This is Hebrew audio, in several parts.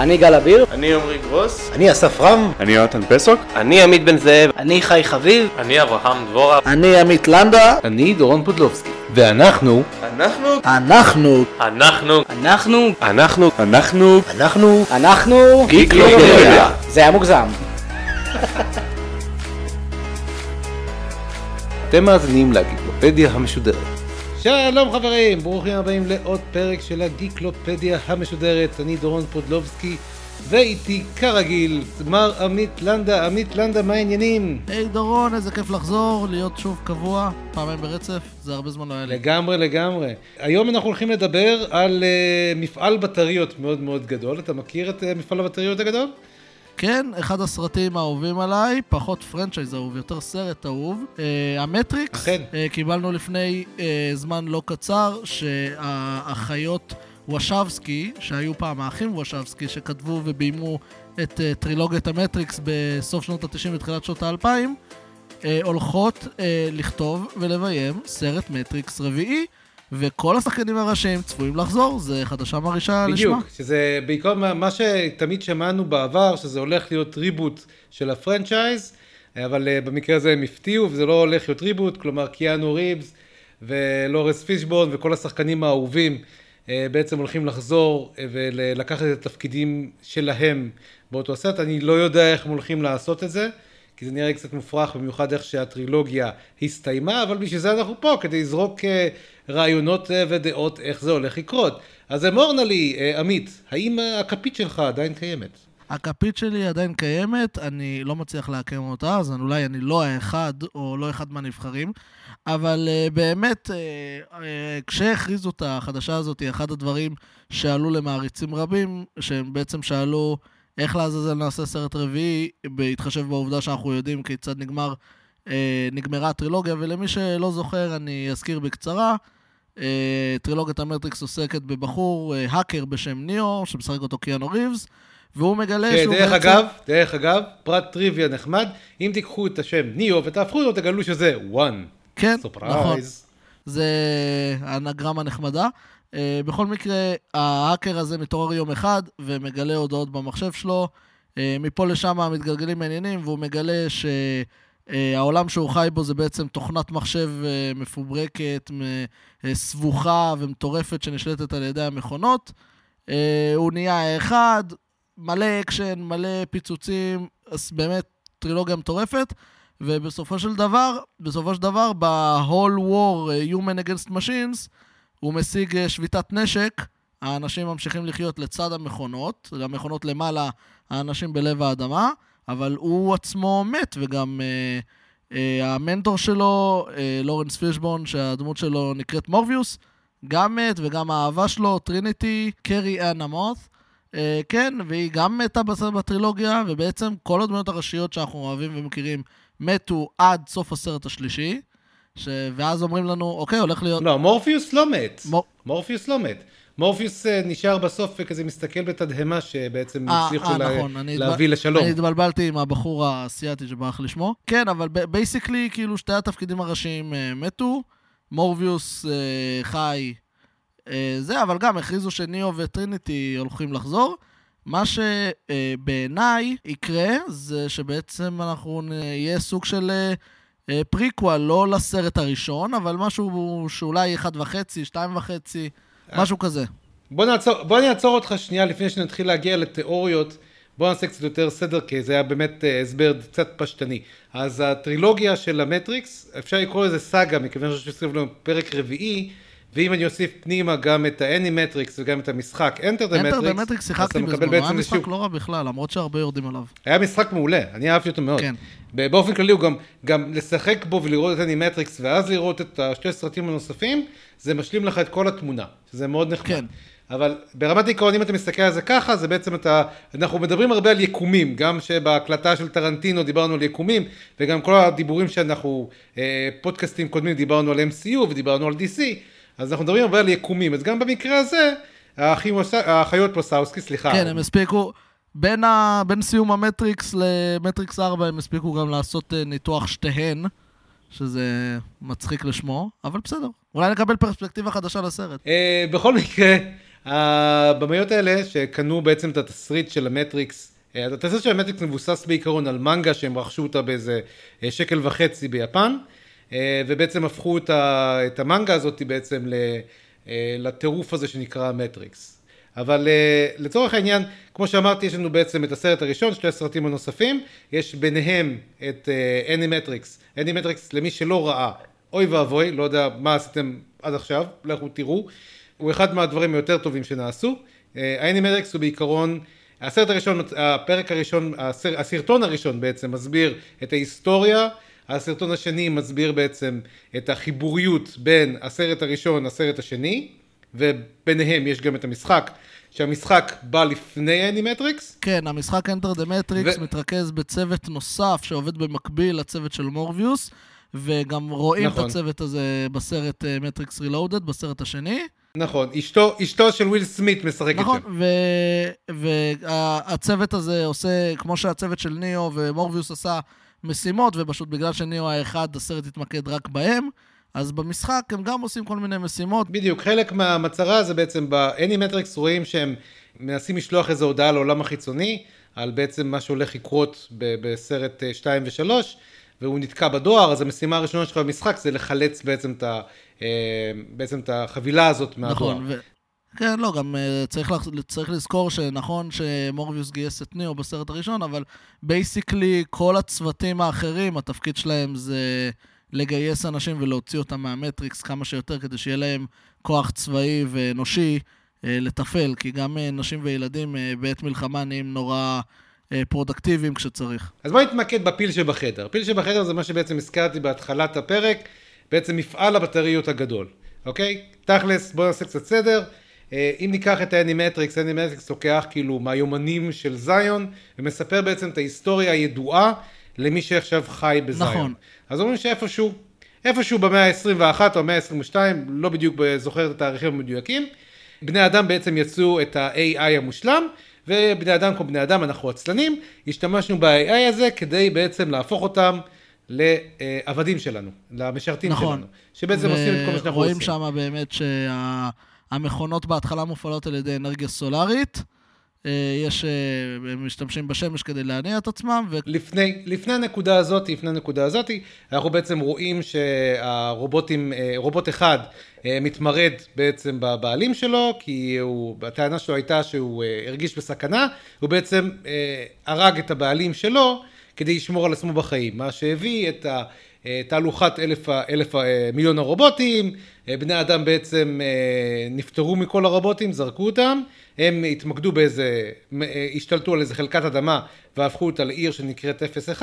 אני גל אביר. אני עמרי גרוס. אני אסף רם. אני יונתן פסוק. אני עמית בן זאב. אני חי חביב. אני אברהם דבורה. אני עמית לנדה. אני דורון פודלובסקי. ואנחנו... אנחנו... אנחנו... אנחנו... אנחנו... אנחנו... אנחנו... אנחנו... אנחנו... גיקלופדיה. זה היה מוגזם. אתם מאזינים לגיקלופדיה המשודרת. שלום חברים, ברוכים הבאים לעוד פרק של הגיקלופדיה המשודרת. אני דורון פודלובסקי, ואיתי כרגיל, מר עמית לנדה. עמית לנדה, מה העניינים? היי, דורון, איזה כיף לחזור, להיות שוב קבוע, פעמיים ברצף, זה הרבה זמן לא היה לי. לגמרי, לגמרי. היום אנחנו הולכים לדבר על uh, מפעל בטריות מאוד מאוד גדול. אתה מכיר את uh, מפעל הבטריות הגדול? כן, אחד הסרטים האהובים עליי, פחות franchise אהוב, יותר סרט אהוב. Uh, המטריקס, אכן. uh, קיבלנו לפני uh, זמן לא קצר שהאחיות וצ'אוסקי, שהיו פעם האחים וצ'אוסקי, שכתבו וביימו את uh, טרילוגיית המטריקס בסוף שנות ה-90 ותחילת שנות ה-2000, uh, הולכות uh, לכתוב ולביים סרט מטריקס רביעי. וכל השחקנים הראשיים צפויים לחזור, זה חדשה מרעישה לשמה. בדיוק, שזה בעיקר מה, מה שתמיד שמענו בעבר, שזה הולך להיות reboot של ה franchise, אבל uh, במקרה הזה הם הפתיעו, וזה לא הולך להיות reboot, כלומר קיאנו ריבס ולורס פישבון וכל השחקנים האהובים uh, בעצם הולכים לחזור uh, ולקחת את התפקידים שלהם באותו סרט. אני לא יודע איך הם הולכים לעשות את זה. כי זה נראה קצת מופרך, במיוחד איך שהטרילוגיה הסתיימה, אבל בשביל זה אנחנו פה, כדי לזרוק רעיונות ודעות איך זה הולך לקרות. אז אמור נא לי, עמית, האם הכפית שלך עדיין קיימת? הכפית שלי עדיין קיימת, אני לא מצליח לעקם אותה, אז אולי אני לא האחד, או לא אחד מהנבחרים, אבל באמת, כשהכריזו את החדשה הזאת, אחד הדברים שעלו למעריצים רבים, שהם בעצם שאלו... איך לעזאזל נעשה סרט רביעי, בהתחשב בעובדה שאנחנו יודעים כיצד נגמר, אה, נגמרה הטרילוגיה, ולמי שלא זוכר, אני אזכיר בקצרה. אה, טרילוגיית המטריקס עוסקת בבחור, אה, האקר בשם ניאו, שמשחק אותו קיאנו ריבס, והוא מגלה כן, שהוא דרך בעצם... אגב, דרך אגב, פרט טריוויה נחמד, אם תיקחו את השם ניאו ותהפכו אותו, תגלו שזה one. כן, surprise. נכון. זה אנגרמה נחמדה. Uh, בכל מקרה, ההאקר הזה מתעורר יום אחד ומגלה הודעות במחשב שלו. Uh, מפה לשם מתגלגלים העניינים, והוא מגלה שהעולם uh, שהוא חי בו זה בעצם תוכנת מחשב מפוברקת, סבוכה ומטורפת שנשלטת על ידי המכונות. הוא נהיה האחד, מלא אקשן, מלא פיצוצים, אז באמת טרילוגיה מטורפת. ובסופו של דבר, בסופו של דבר, ב whole war human against machines, הוא משיג שביתת נשק, האנשים ממשיכים לחיות לצד המכונות, המכונות למעלה, האנשים בלב האדמה, אבל הוא עצמו מת, וגם אה, אה, המנטור שלו, אה, לורנס פישבורן, שהדמות שלו נקראת מורפיוס, גם מת, וגם האהבה שלו, טריניטי, קרי אן מוס. אה, כן, והיא גם מתה בטרילוגיה, ובעצם כל הדמויות הראשיות שאנחנו אוהבים ומכירים מתו עד סוף הסרט השלישי. ש... ואז אומרים לנו, אוקיי, הולך להיות... לא, מורפיוס לא מת. מור... מורפיוס לא מת. מורפיוס uh, נשאר בסוף וכזה מסתכל בתדהמה שבעצם אה, הצליחו אה, לה... נכון. אני להביא לשלום. אני התבלבלתי עם הבחור האסייתי שברח לשמו. כן, אבל basically, כאילו, שתי התפקידים הראשיים uh, מתו. מורפיוס uh, חי uh, זה, אבל גם הכריזו שניאו וטריניטי הולכים לחזור. מה שבעיניי יקרה, זה שבעצם אנחנו נהיה סוג של... Uh, prequel, לא לסרט הראשון, אבל משהו שאולי אחד וחצי, שתיים וחצי, משהו כזה. בוא נעצור, בוא נעצור אותך שנייה לפני שנתחיל להגיע לתיאוריות. בוא נעשה קצת יותר סדר, כי זה היה באמת הסבר קצת פשטני. אז הטרילוגיה של המטריקס, אפשר לקרוא לזה סאגה, מכיוון שעושים לנו פרק רביעי, ואם אני אוסיף פנימה גם את האנימטריקס וגם את המשחק Enter the Matrix, Enter the Matrix שיחקתי בזמנו, היה משחק לא רע בכלל, למרות שהרבה יורדים עליו. היה משחק מעולה, אני אהבתי אותו מאוד. כן. באופן כללי הוא גם, גם לשחק בו ולראות את אנימטריקס ואז לראות את השתי סרטים הנוספים, זה משלים לך את כל התמונה, שזה מאוד נחמד. כן. אבל ברמת העיקרון, אם אתה מסתכל על זה ככה, זה בעצם אתה, אנחנו מדברים הרבה על יקומים, גם שבהקלטה של טרנטינו דיברנו על יקומים, וגם כל הדיבורים שאנחנו, אה, פודקאסטים קודמים דיברנו על MCU ודיברנו על DC, אז אנחנו מדברים הרבה על יקומים, אז גם במקרה הזה, האחים, האחיות פוסאוסקי, סליחה. כן, הם הספיקו, בין, ה, בין סיום המטריקס למטריקס 4 הם הספיקו גם לעשות ניתוח שתיהן, שזה מצחיק לשמו, אבל בסדר. אולי נקבל פרספקטיבה חדשה לסרט. אה, בכל מקרה, הבמאיות האלה שקנו בעצם את התסריט של המטריקס, אה, התסריט של המטריקס מבוסס בעיקרון על מנגה שהם רכשו אותה באיזה אה, שקל וחצי ביפן, אה, ובעצם הפכו את, ה, את המנגה הזאת בעצם ל, לטירוף הזה שנקרא מטריקס. אבל לצורך העניין, כמו שאמרתי, יש לנו בעצם את הסרט הראשון, שני הסרטים הנוספים, יש ביניהם את אנימטריקס. אנימטריקס, למי שלא ראה, אוי ואבוי, לא יודע מה עשיתם עד עכשיו, לכו תראו. הוא אחד מהדברים היותר טובים שנעשו. האנימטריקס הוא בעיקרון, הסרט הראשון, הפרק הראשון, הסר, הסרטון הראשון בעצם מסביר את ההיסטוריה, הסרטון השני מסביר בעצם את החיבוריות בין הסרט הראשון לסרט השני, וביניהם יש גם את המשחק, שהמשחק בא לפני האנימטריקס. כן, המשחק Enter the Matrix ו... מתרכז בצוות נוסף שעובד במקביל לצוות של מורפיוס, וגם רואים נכון. את הצוות הזה בסרט מטריקס uh, רילודד, בסרט השני. נכון, אשתו, אשתו של וויל סמית משחקת נכון, שם. נכון, והצוות הזה עושה, כמו שהצוות של ניאו ומורפיוס עשה משימות, ופשוט בגלל שניאו האחד, הסרט התמקד רק בהם. אז במשחק הם גם עושים כל מיני משימות. בדיוק, חלק מהמטרה זה בעצם באנימטריקס רואים שהם מנסים לשלוח איזו הודעה לעולם החיצוני, על בעצם מה שהולך לקרות בסרט 2 אה, ו-3, והוא נתקע בדואר, אז המשימה הראשונה שלך במשחק זה לחלץ בעצם את ה... אה, בעצם את החבילה הזאת מהדואר. נכון, ו... כן, לא, גם אה, צריך, צריך לזכור שנכון שמורביוס גייס את ניאו בסרט הראשון, אבל basically כל הצוותים האחרים, התפקיד שלהם זה לגייס אנשים ולהוציא אותם מהמטריקס כמה שיותר, כדי שיהיה להם כוח צבאי ואנושי אה, לתפעל, כי גם uh, נשים וילדים אה, בעת מלחמה נהיים נורא... פרודוקטיביים כשצריך. אז בואי נתמקד בפיל שבחדר. פיל שבחדר זה מה שבעצם הזכרתי בהתחלת הפרק, בעצם מפעל הבטריות הגדול, אוקיי? תכלס, בואו נעשה קצת סדר. אה, אם ניקח את האנימטריקס, האנימטריקס לוקח כאילו מהיומנים של זיון, ומספר בעצם את ההיסטוריה הידועה למי שעכשיו חי בזיון. נכון. אז אומרים שאיפשהו, איפשהו במאה ה-21 או המאה ה-22, לא בדיוק זוכר את התאריכים המדויקים, בני אדם בעצם יצאו את ה-AI המושלם, ובני אדם כמו בני אדם, אנחנו עצלנים, השתמשנו ב-AI הזה כדי בעצם להפוך אותם לעבדים שלנו, למשרתים נכון. שלנו, שבעצם ו- עושים את כל מה שאנחנו עושים. ורואים שם באמת שהמכונות שה- בהתחלה מופעלות על ידי אנרגיה סולארית. אה, יש, אה, הם משתמשים בשמש כדי להניע את עצמם. ו... לפני, לפני הנקודה הזאת, לפני הנקודה הזאת, אנחנו בעצם רואים שהרובוטים, אה, רובוט אחד מתמרד בעצם בבעלים שלו, כי הוא, הטענה שלו הייתה שהוא הרגיש בסכנה, הוא בעצם הרג את הבעלים שלו כדי לשמור על עצמו בחיים, מה שהביא את ה... תהלוכת אלף, אלף מיליון הרובוטים, בני אדם בעצם נפטרו מכל הרובוטים, זרקו אותם, הם התמקדו באיזה, השתלטו על איזה חלקת אדמה והפכו אותה לעיר שנקראת 0-1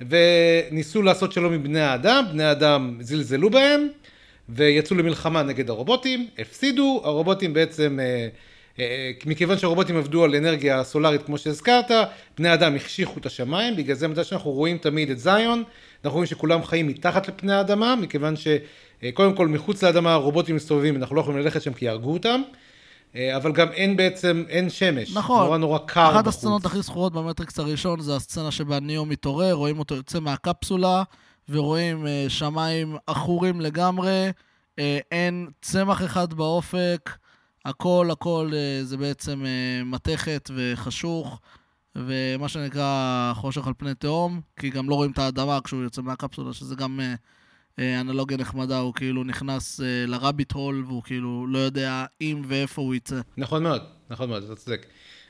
וניסו לעשות שלום עם בני האדם, בני האדם זלזלו בהם ויצאו למלחמה נגד הרובוטים, הפסידו, הרובוטים בעצם, אה, אה, מכיוון שהרובוטים עבדו על אנרגיה סולארית כמו שהזכרת, בני האדם החשיכו את השמיים, בגלל זה מדי שאנחנו רואים תמיד את זיון, אנחנו רואים שכולם חיים מתחת לפני האדמה, מכיוון שקודם כל מחוץ לאדמה הרובוטים מסתובבים, אנחנו לא יכולים ללכת שם כי יהרגו אותם. אה, אבל גם אין בעצם, אין שמש. נכון. נורא נורא קר בחוץ. אחת הסצנות הכי זכורות במטריקס הראשון זה הסצנה שבה ניאו מתעורר, רואים אותו יוצא מהקפסולה, ורואים uh, שמיים עכורים לגמרי, אין צמח אחד באופק, הכל הכל זה בעצם מתכת וחשוך, ומה שנקרא חושך על פני תהום, כי גם לא רואים את האדמה כשהוא יוצא מהקפסולה, שזה גם... Uh, אה, אנלוגיה נחמדה, הוא כאילו נכנס אה, לרביט הול, והוא כאילו לא יודע אם ואיפה הוא יצא. נכון מאוד, נכון מאוד, אתה צודק.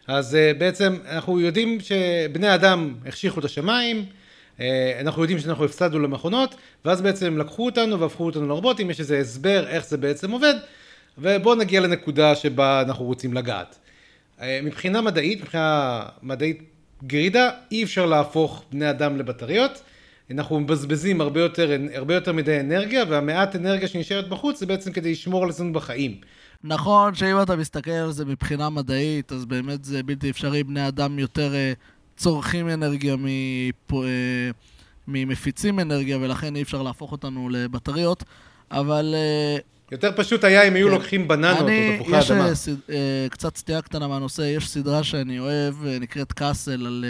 אז אה, בעצם אנחנו יודעים שבני אדם החשיכו את השמיים, אנחנו יודעים שאנחנו הפסדנו למכונות, ואז בעצם לקחו אותנו והפכו אותנו לרובוטים, יש איזה הסבר איך זה בעצם עובד, ובואו נגיע לנקודה שבה אנחנו רוצים לגעת. מבחינה מדעית, מבחינה מדעית גרידה, אי אפשר להפוך בני אדם לבטריות. אנחנו מבזבזים הרבה יותר, הרבה יותר מדי אנרגיה, והמעט אנרגיה שנשארת בחוץ זה בעצם כדי לשמור על עצמנו בחיים. נכון שאם אתה מסתכל על זה מבחינה מדעית, אז באמת זה בלתי אפשרי, בני אדם יותר uh, צורכים אנרגיה ממפיצים אנרגיה, ולכן אי אפשר להפוך אותנו לבטריות, אבל... יותר פשוט היה אם היו כן. לוקחים בננות או תפוחי אדמה. יש uh, קצת סטייה קטנה מהנושא, יש סדרה שאני אוהב, נקראת קאסל, על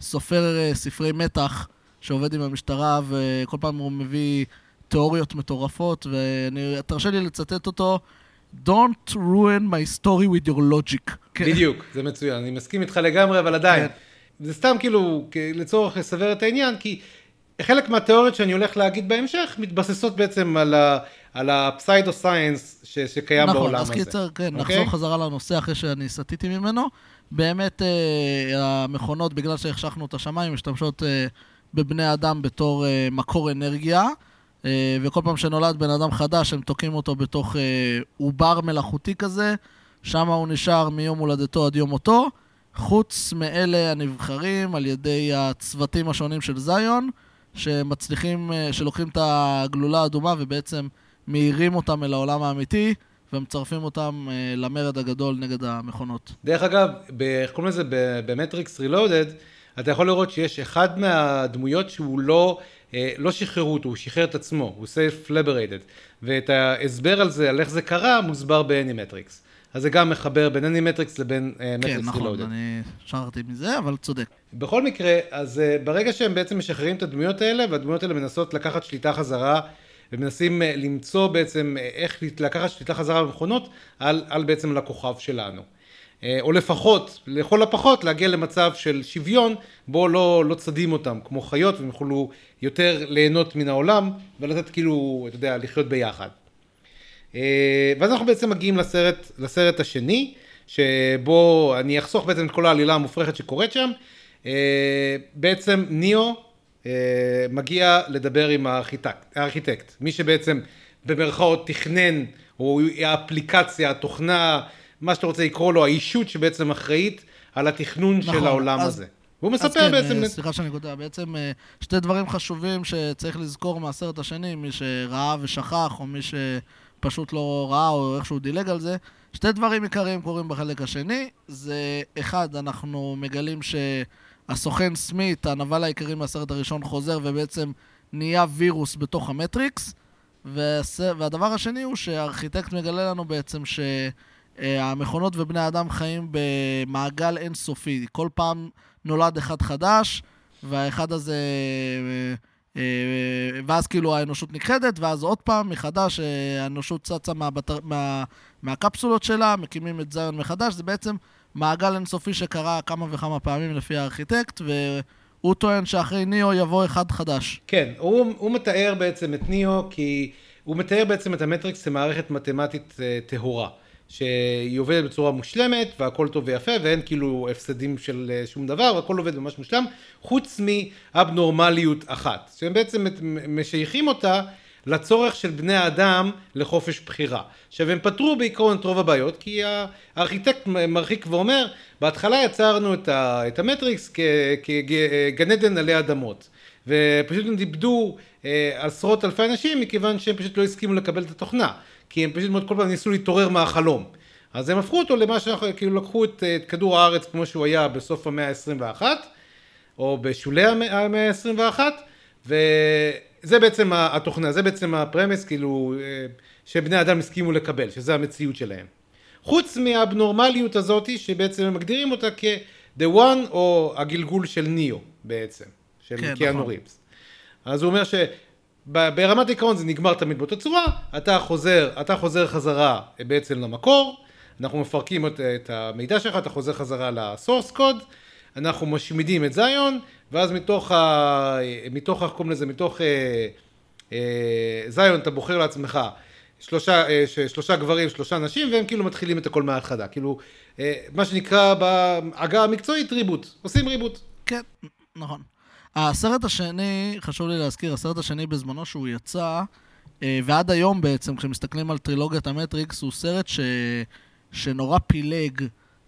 סופר ספרי מתח. שעובד עם המשטרה, וכל פעם הוא מביא תיאוריות מטורפות, ותרשה לי לצטט אותו. Don't ruin my story with your logic. כן. בדיוק, זה מצוין, אני מסכים איתך לגמרי, אבל עדיין. זה סתם כאילו, לצורך לסבר את העניין, כי חלק מהתיאוריות שאני הולך להגיד בהמשך, מתבססות בעצם על, ה, על הפסיידו סיינס ש, שקיים נכון, בעולם אז הזה. קיצר, כן, אוקיי? נחזור חזרה לנושא אחרי שאני סטיתי ממנו. באמת, אה, המכונות, בגלל שהחשכנו את השמיים, משתמשות אה, בבני אדם בתור אה, מקור אנרגיה, אה, וכל פעם שנולד בן אדם חדש, הם תוקעים אותו בתוך אה, עובר מלאכותי כזה, שם הוא נשאר מיום הולדתו עד יום מותו, חוץ מאלה הנבחרים על ידי הצוותים השונים של זיון, שמצליחים, אה, שלוקחים את הגלולה האדומה ובעצם מאירים אותם אל העולם האמיתי, ומצרפים אותם אה, למרד הגדול נגד המכונות. דרך אגב, ב- איך קוראים לזה? במטריקס רילודד, אתה יכול לראות שיש אחד מהדמויות שהוא לא, אה, לא שחררו אותו, הוא שחרר את עצמו, הוא self-liberated. ואת ההסבר על זה, על איך זה קרה, מוסבר באנימטריקס. אז זה גם מחבר בין אנימטריקס לבין כן, מטריקס נכון, Reloaded. אני שכחתי מזה, אבל צודק. בכל מקרה, אז אה, ברגע שהם בעצם משחררים את הדמויות האלה, והדמויות האלה מנסות לקחת שליטה חזרה, ומנסים אה, למצוא בעצם אה, איך לקחת שליטה חזרה במכונות על, על בעצם על הכוכב שלנו. אה, או לפחות, לכל הפחות, להגיע למצב של שוויון, בו לא, לא צדים אותם כמו חיות, והם יוכלו יותר ליהנות מן העולם, ולתת כאילו, אתה יודע, לחיות ביחד. אה, ואז אנחנו בעצם מגיעים לסרט, לסרט השני, שבו אני אחסוך בעצם את כל העלילה המופרכת שקורית שם. אה, בעצם ניאו אה, מגיע לדבר עם הארכיטקט, הארכיטקט, מי שבעצם במרכאות תכנן, או האפליקציה, התוכנה, מה שאתה רוצה לקרוא לו, האישות שבעצם אחראית על התכנון של נכון, העולם אז- הזה. והוא מספר כן, בעצם... אה, סליחה שאני קוטע, בעצם אה, שתי דברים חשובים שצריך לזכור מהסרט השני, מי שראה ושכח, או מי שפשוט לא ראה, או איכשהו דילג על זה. שתי דברים עיקריים קורים בחלק השני, זה אחד, אנחנו מגלים שהסוכן סמית, הנבל העיקרי מהסרט הראשון, חוזר ובעצם נהיה וירוס בתוך המטריקס. והס... והדבר השני הוא שהארכיטקט מגלה לנו בעצם שהמכונות ובני האדם חיים במעגל אינסופי. כל פעם נולד אחד חדש, והאחד הזה... אה, אה, ואז כאילו האנושות נכחדת, ואז עוד פעם מחדש אה, האנושות צצה מהבטר... מה... מהקפסולות שלה, מקימים את זיון מחדש, זה בעצם מעגל אינסופי שקרה כמה וכמה פעמים לפי הארכיטקט, והוא טוען שאחרי ניאו יבוא אחד חדש. כן, הוא, הוא מתאר בעצם את ניאו כי הוא מתאר בעצם את המטריקס כמערכת מתמטית אה, טהורה. שהיא עובדת בצורה מושלמת והכל טוב ויפה ואין כאילו הפסדים של אה, שום דבר והכל עובד ממש מושלם חוץ מאבנורמליות אחת שהם בעצם משייכים אותה לצורך של בני האדם לחופש בחירה. עכשיו הם פתרו בעיקרון את רוב הבעיות כי הארכיטקט מרחיק ואומר בהתחלה יצרנו את, ה, את המטריקס כגן עדן עלי אדמות ופשוט הם איבדו אה, עשרות אלפי אנשים מכיוון שהם פשוט לא הסכימו לקבל את התוכנה כי הם פשוט מאוד כל פעם ניסו להתעורר מהחלום אז הם הפכו אותו למה שאנחנו כאילו לקחו את, את כדור הארץ כמו שהוא היה בסוף המאה ה-21 או בשולי המאה ה-21 וזה בעצם התוכנה, זה בעצם הפרמס כאילו אה, שבני אדם הסכימו לקבל, שזה המציאות שלהם. חוץ מהאבנורמליות הזאתי שבעצם הם מגדירים אותה כ-the one או הגלגול של ניאו בעצם, של כן, קיאנו נכון. ריבס. אז הוא אומר שברמת העיקרון זה נגמר תמיד באותה צורה, אתה חוזר, אתה חוזר חזרה אה, בעצם למקור, אנחנו מפרקים את, את המידע שלך, אתה חוזר חזרה לסורס קוד, אנחנו משמידים את זיון, ואז מתוך, ה, מתוך, איך קוראים לזה, מתוך אה, אה, זיון אתה בוחר לעצמך שלושה, אה, שלושה גברים, שלושה נשים, והם כאילו מתחילים את הכל מההתחלה. כאילו, אה, מה שנקרא בעגה המקצועית ריבוט, עושים ריבוט. כן, נכון. הסרט השני, חשוב לי להזכיר, הסרט השני בזמנו שהוא יצא, אה, ועד היום בעצם, כשמסתכלים על טרילוגיית המטריקס, הוא סרט ש... שנורא פילג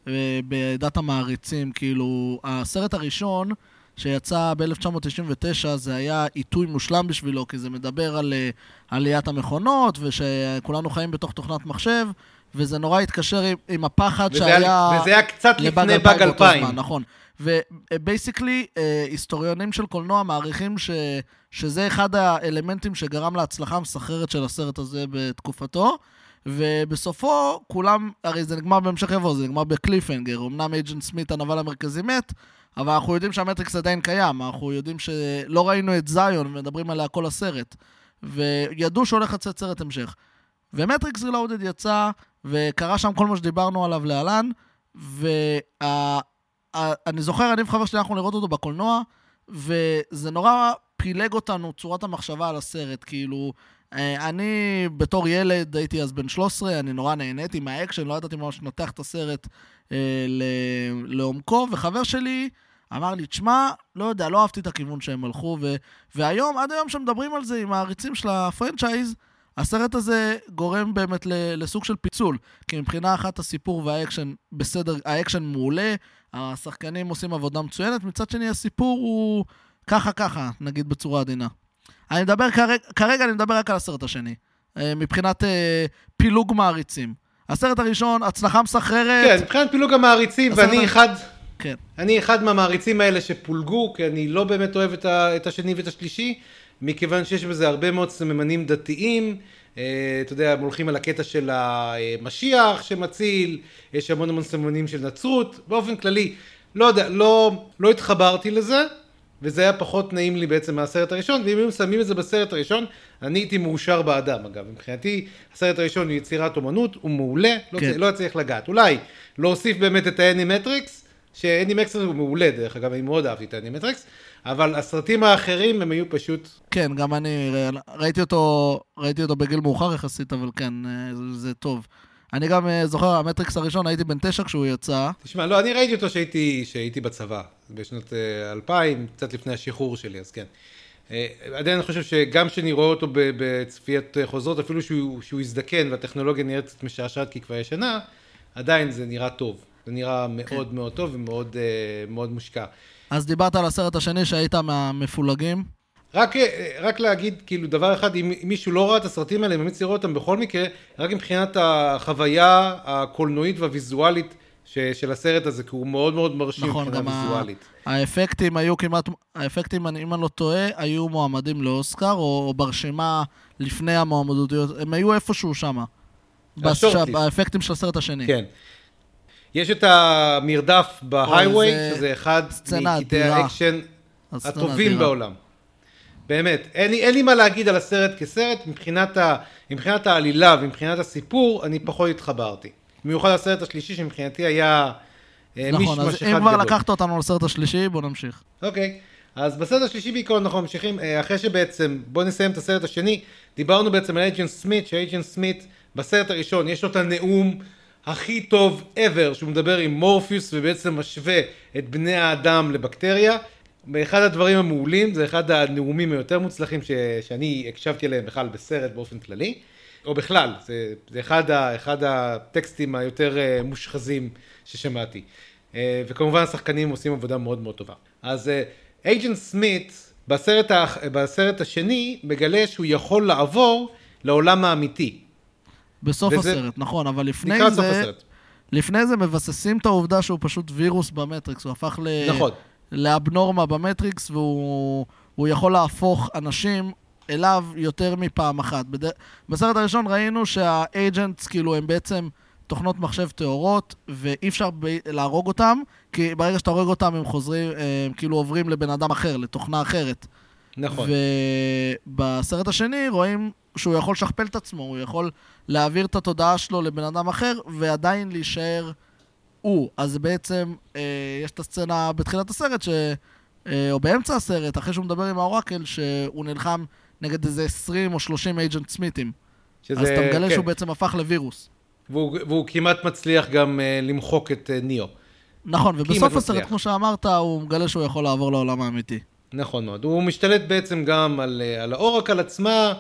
אה, בעדת המעריצים. כאילו, הסרט הראשון שיצא ב-1999, זה היה עיתוי מושלם בשבילו, כי זה מדבר על אה, עליית המכונות, ושכולנו חיים בתוך תוכנת מחשב, וזה נורא התקשר עם, עם הפחד וזה שהיה... היה, וזה היה קצת לפני באג באותו 2000. זמן, נכון. ו basically, היסטוריונים של קולנוע מעריכים ש, שזה אחד האלמנטים שגרם להצלחה המסחררת של הסרט הזה בתקופתו, ובסופו כולם, הרי זה נגמר בהמשך יבוא, זה נגמר ב cliffhanger, אמנם agent סמית הנבל המרכזי מת, אבל אנחנו יודעים שהמטריקס עדיין קיים, אנחנו יודעים שלא ראינו את זיון ומדברים עליה כל הסרט, וידעו שהולך לצאת סרט המשך. ומטריקס Reloaded יצא, וקרה שם כל מה שדיברנו עליו להלן, ואני זוכר, אני וחבר שלי הלכנו לראות אותו בקולנוע, וזה נורא פילג אותנו, צורת המחשבה על הסרט, כאילו... אה, אני בתור ילד, הייתי אז בן 13, אני נורא נהניתי מהאקשן, לא ידעתי ממש לנתח את הסרט אה, לעומקו, וחבר שלי אמר לי, תשמע, לא יודע, לא אהבתי את הכיוון שהם הלכו, ו- והיום, עד היום שמדברים על זה עם העריצים של ה franchise, הסרט הזה גורם באמת לסוג של פיצול, כי מבחינה אחת הסיפור והאקשן בסדר, האקשן מעולה, השחקנים עושים עבודה מצוינת, מצד שני הסיפור הוא ככה ככה, נגיד בצורה עדינה. אני מדבר כרגע, כרגע אני מדבר רק על הסרט השני, אה, מבחינת אה, פילוג מעריצים. הסרט הראשון, הצלחה מסחררת. כן, מבחינת פילוג המעריצים, ואני אחד... כן. אני אחד מהמעריצים האלה שפולגו, כי אני לא באמת אוהב את, ה, את השני ואת השלישי, מכיוון שיש בזה הרבה מאוד סממנים דתיים. אה, אתה יודע, הם הולכים על הקטע של המשיח שמציל, יש המון המון סממנים של נצרות. באופן כללי, לא יודע, לא, לא התחברתי לזה. וזה היה פחות נעים לי בעצם מהסרט הראשון, ואם היו שמים את זה בסרט הראשון, אני הייתי מאושר באדם אגב. מבחינתי, הסרט הראשון הוא יצירת אומנות, הוא מעולה, לא, כן. לא צריך לגעת. אולי להוסיף באמת את האנימטריקס, שאנימטריקס הוא מעולה דרך אגב, אני מאוד אהבתי את האנימטריקס, אבל הסרטים האחרים הם היו פשוט... כן, גם אני ראיתי אותו, ראיתי אותו בגיל מאוחר יחסית, אבל כן, אה, זה טוב. אני גם uh, זוכר, המטריקס הראשון, הייתי בן תשע כשהוא יצא. תשמע, לא, אני ראיתי אותו שהייתי, שהייתי בצבא, בשנות uh, 2000, קצת לפני השחרור שלי, אז כן. Uh, עדיין אני חושב שגם כשאני רואה אותו בצפיית חוזרות, אפילו שהוא, שהוא הזדקן והטכנולוגיה נראית קצת משעשעת כי כבר ישנה, עדיין זה נראה טוב. זה נראה מאוד כן. מאוד טוב ומאוד מאוד מושקע. אז דיברת על הסרט השני שהיית מהמפולגים. רק, רק להגיד כאילו דבר אחד, אם מישהו לא ראה את הסרטים האלה, אני ממליץ לראות אותם בכל מקרה, רק מבחינת החוויה הקולנועית והוויזואלית ש, של הסרט הזה, כי הוא מאוד מאוד מרשים נכון, מבחינה ויזואלית. האפקטים היו כמעט, האפקטים, אם אני לא טועה, היו מועמדים לאוסקר, או, או ברשימה לפני המועמדות, הם היו איפשהו שם. באפקטים של הסרט השני. כן. יש את המרדף בהיי-ווי, שזה אחד מקטעי האקשן הטובים בעולם. באמת, אין אין לי מה להגיד על הסרט כסרט, מבחינת, ה, מבחינת העלילה ומבחינת הסיפור, אני פחות התחברתי. במיוחד הסרט השלישי שמבחינתי היה אה, נכון, מישמש אחד גדול. נכון, אז אם כבר לקחת אותנו לסרט השלישי, בוא נמשיך. אוקיי, אז בסרט השלישי בעיקרון אנחנו ממשיכים, אה, אחרי שבעצם, בוא נסיים את הסרט השני, דיברנו בעצם על אייג'נט סמית, שאייג'נט סמית בסרט הראשון יש לו את הנאום הכי טוב ever, שהוא מדבר עם מורפיוס ובעצם משווה את בני האדם לבקטריה. באחד הדברים המעולים, זה אחד הנאומים היותר מוצלחים ש, שאני הקשבתי עליהם בכלל בסרט באופן כללי, או בכלל, זה, זה אחד, ה, אחד הטקסטים היותר אה, מושחזים ששמעתי. אה, וכמובן השחקנים עושים עבודה מאוד מאוד טובה. אז agent אה, סמית בסרט, בסרט השני מגלה שהוא יכול לעבור לעולם האמיתי. בסוף וזה... הסרט, נכון, אבל לפני זה... לפני זה מבססים את העובדה שהוא פשוט וירוס במטריקס, הוא הפך ל... נכון. לאבנורמה במטריקס, והוא יכול להפוך אנשים אליו יותר מפעם אחת. בד... בסרט הראשון ראינו שה agents, כאילו, הם בעצם תוכנות מחשב טהורות, ואי אפשר ב... להרוג אותם, כי ברגע שאתה הורג אותם, הם חוזרים, הם כאילו עוברים לבן אדם אחר, לתוכנה אחרת. נכון. ובסרט השני רואים שהוא יכול לשכפל את עצמו, הוא יכול להעביר את התודעה שלו לבן אדם אחר, ועדיין להישאר... הוא. אז בעצם אה, יש את הסצנה בתחילת הסרט, ש, אה, או באמצע הסרט, אחרי שהוא מדבר עם האורקל, שהוא נלחם נגד איזה 20 או 30 אייג'נט סמיתים. שזה, אז אתה מגלה כן. שהוא בעצם הפך לווירוס. והוא, והוא כמעט מצליח גם אה, למחוק את אה, ניאו. נכון, ובסוף הסרט, כמו שאמרת, הוא מגלה שהוא יכול לעבור לעולם האמיתי. נכון מאוד. הוא משתלט בעצם גם על, אה, על האורקל עצמה,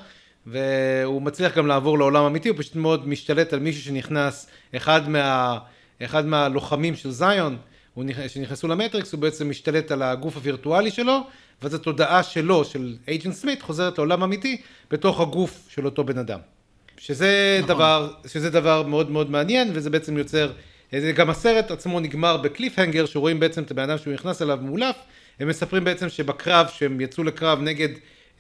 והוא מצליח גם לעבור לעולם האמיתי, הוא פשוט מאוד משתלט על מישהו שנכנס, אחד מה... אחד מהלוחמים של זיון, שנכנסו למטריקס, הוא בעצם משתלט על הגוף הווירטואלי שלו, ואז התודעה שלו, של אייג'נט סמית, חוזרת לעולם אמיתי, בתוך הגוף של אותו בן אדם. שזה, נכון. דבר, שזה דבר מאוד מאוד מעניין, וזה בעצם יוצר, גם הסרט עצמו נגמר בקליפהנגר, שרואים בעצם את הבן אדם שהוא נכנס אליו מאולף, הם מספרים בעצם שבקרב, שהם יצאו לקרב נגד,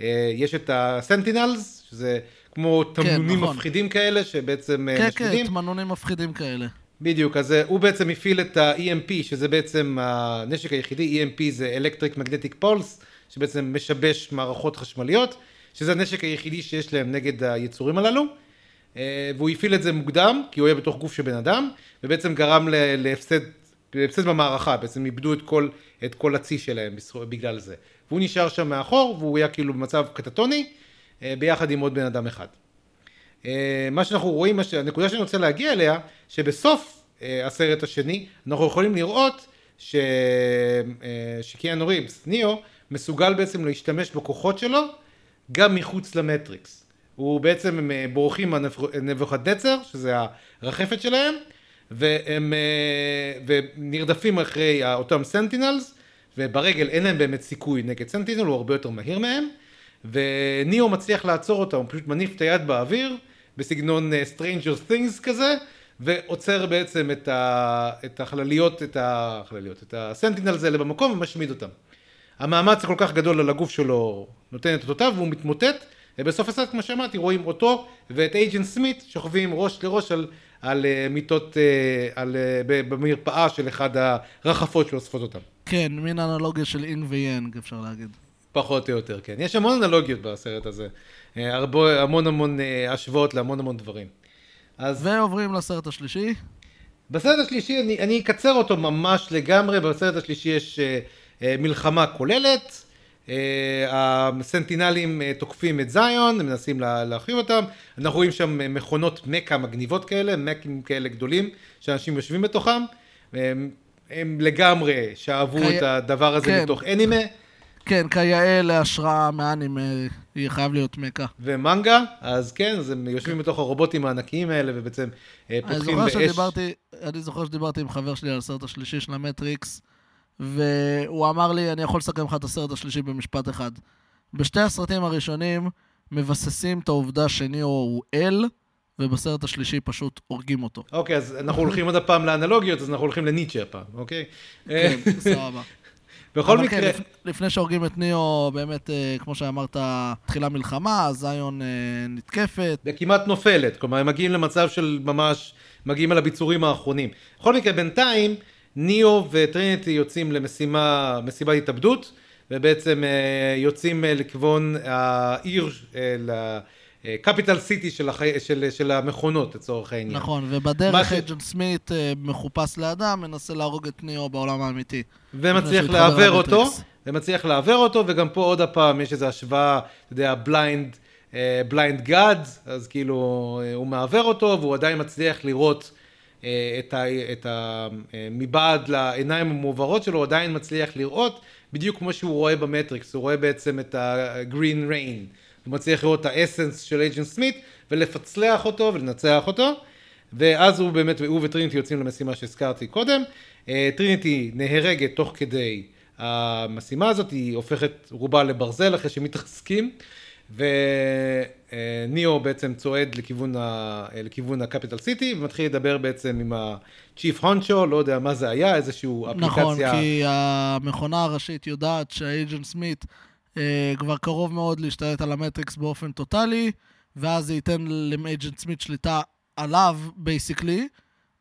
אה, יש את הסנטינלס, שזה כמו כן, תמנונים נכון. מפחידים כאלה, שבעצם אה, כן, משמידים. כן, כן, תמנונים מפחידים כאלה. בדיוק, אז אה, הוא בעצם הפעיל את ה-EMP, שזה בעצם הנשק היחידי, EMP זה Electric Magnetic Pulse, שבעצם משבש מערכות חשמליות, שזה הנשק היחידי שיש להם נגד היצורים הללו. אה, והוא הפעיל את זה מוקדם, כי הוא היה בתוך גוף של בן אדם, ובעצם גרם להפסד, להפסד במערכה, בעצם איבדו את כל, את כל הצי שלהם בגלל זה. והוא נשאר שם מאחור, והוא היה כאילו במצב קטטוני, אה, ביחד עם עוד בן אדם אחד. אה, מה שאנחנו רואים, הנקודה שאני רוצה להגיע אליה, שבסוף אה, הסרט השני, אנחנו יכולים לראות ש... אה, שקיאנו ריבס, ניאו, מסוגל בעצם להשתמש בכוחות שלו גם מחוץ למטריקס. הוא בעצם, הם בורחים מהנבוכדנצר, שזה הרחפת שלהם, והם נרדפים אחרי אותם sentinels, וברגל אין להם באמת סיכוי נגד sentinel, הוא הרבה יותר מהיר מהם, וניאו מצליח לעצור אותם, הוא פשוט מניף את היד באוויר, בסגנון אה, Stranger Things כזה, ועוצר בעצם את, ה, את החלליות, את החלליות, את ה sentinels האלה במקום ומשמיד אותם. המאמץ הכל כך גדול על הגוף שלו נותן את אותותיו והוא מתמוטט, ובסוף הסרט, כמו שאמרתי, רואים אותו ואת אייג'נט סמית שוכבים ראש לראש על, על אה, מיטות, אה, על, אה, במרפאה של אחד הרחפות שאוספות אותם. כן, מין אנלוגיה של אין ויאנג, אפשר להגיד. פחות או יותר, כן. יש המון אנלוגיות בסרט הזה. אה, הרבה, המון המון אה, השוואות להמון המון דברים. אז ועוברים לסרט השלישי. בסרט השלישי, אני, אני אקצר אותו ממש לגמרי, בסרט השלישי יש אה, אה, מלחמה כוללת, אה, הסנטינלים אה, תוקפים את זיון, הם מנסים לה, להרחיב אותם, אנחנו רואים שם מכונות מכה מגניבות כאלה, מקים כאלה גדולים, שאנשים יושבים בתוכם, הם, הם לגמרי שאהבו קי- את הדבר הזה כן. מתוך אנימה. כן, כיאה להשראה מאנימה, היא חייב להיות מכה. ומנגה, אז כן, אז הם יושבים בתוך הרובוטים הענקיים האלה ובעצם אה, פותחים באש. שדיברתי, אני זוכר שדיברתי עם חבר שלי על הסרט השלישי של המטריקס, והוא אמר לי, אני יכול לסכם לך את הסרט השלישי במשפט אחד. בשתי הסרטים הראשונים מבססים את העובדה שניאו הוא אל, ובסרט השלישי פשוט הורגים אותו. אוקיי, אז אנחנו הולכים עוד הפעם לאנלוגיות, אז אנחנו הולכים לניטשה הפעם, אוקיי? אה, כן, סבבה. בכל אבל כן, מקרה, לפ- לפני שהורגים את ניאו, באמת, אה, כמו שאמרת, תחילה מלחמה, זיון אה, נתקפת. וכמעט נופלת, כלומר הם מגיעים למצב של ממש, מגיעים על הביצורים האחרונים. בכל מקרה, בינתיים, ניאו וטריניטי יוצאים למשימה, משימת התאבדות, ובעצם אה, יוצאים אה, לכיוון העיר, ל capital city של, החי... של, של המכונות, לצורך העניין. נכון, ובדרך ש- agent סמית אה, מחופש לאדם, מנסה להרוג את ניאו בעולם האמיתי. ומצליח לעוור אותו. ומצליח לעוור אותו, וגם פה עוד הפעם יש איזו השוואה, אתה יודע, blind, blind god, אז כאילו אה, הוא מעוור אותו, והוא עדיין מצליח לראות אה, את ה... את ה מבעד לעיניים המעוורות שלו, הוא עדיין מצליח לראות, בדיוק כמו שהוא רואה במטריקס, הוא רואה בעצם את ה-green rain, הוא מצליח לראות את ה essence של agent סמית, ולפצלח אותו ולנצח אותו. ואז הוא באמת, הוא וטריניטי יוצאים למשימה שהזכרתי קודם. אה, טריניטי נהרגת תוך כדי המשימה הזאת, היא הופכת רובה לברזל אחרי שמתרסקים, וניאו בעצם צועד לכיוון, ה, לכיוון הקפיטל סיטי, ומתחיל לדבר בעצם עם ה chief honcho, לא יודע מה זה היה, איזושהי אפליקציה. נכון, כי המכונה הראשית יודעת שה Agent Smith אה, כבר קרוב מאוד להשתלט על המטריקס באופן טוטאלי, ואז זה ייתן ל Agent Smith שליטה עליו, basically.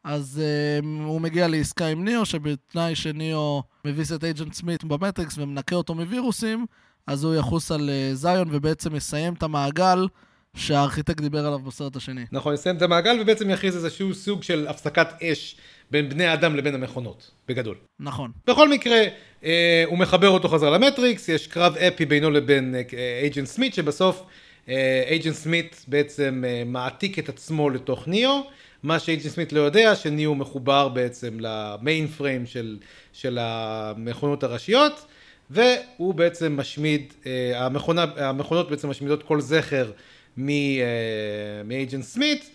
אז אה, הוא מגיע לעסקה עם ניאו, שבתנאי שניאו מביס את Agent Smith במטריקס ומנקה אותו מווירוסים, אז הוא יחוס על אה, זיון ובעצם יסיים את המעגל שהארכיטקט דיבר עליו בסרט השני. נכון, יסיים את המעגל ובעצם יכריז איזשהו סוג של הפסקת אש בין בני האדם לבין המכונות, בגדול. נכון. בכל מקרה, אה, הוא מחבר אותו חזרה למטריקס, יש קרב אפי בינו לבין אייג'נט סמית, שבסוף אייג'נט סמית בעצם אה, מעתיק את עצמו לתוך ניאו, מה שאייג'נט סמית לא יודע, שניאו מחובר בעצם למיין פריים של, של המכונות הראשיות, והוא בעצם משמיד, אה, המכונה, המכונות בעצם משמידות כל זכר אה, מאייג'נט סמית,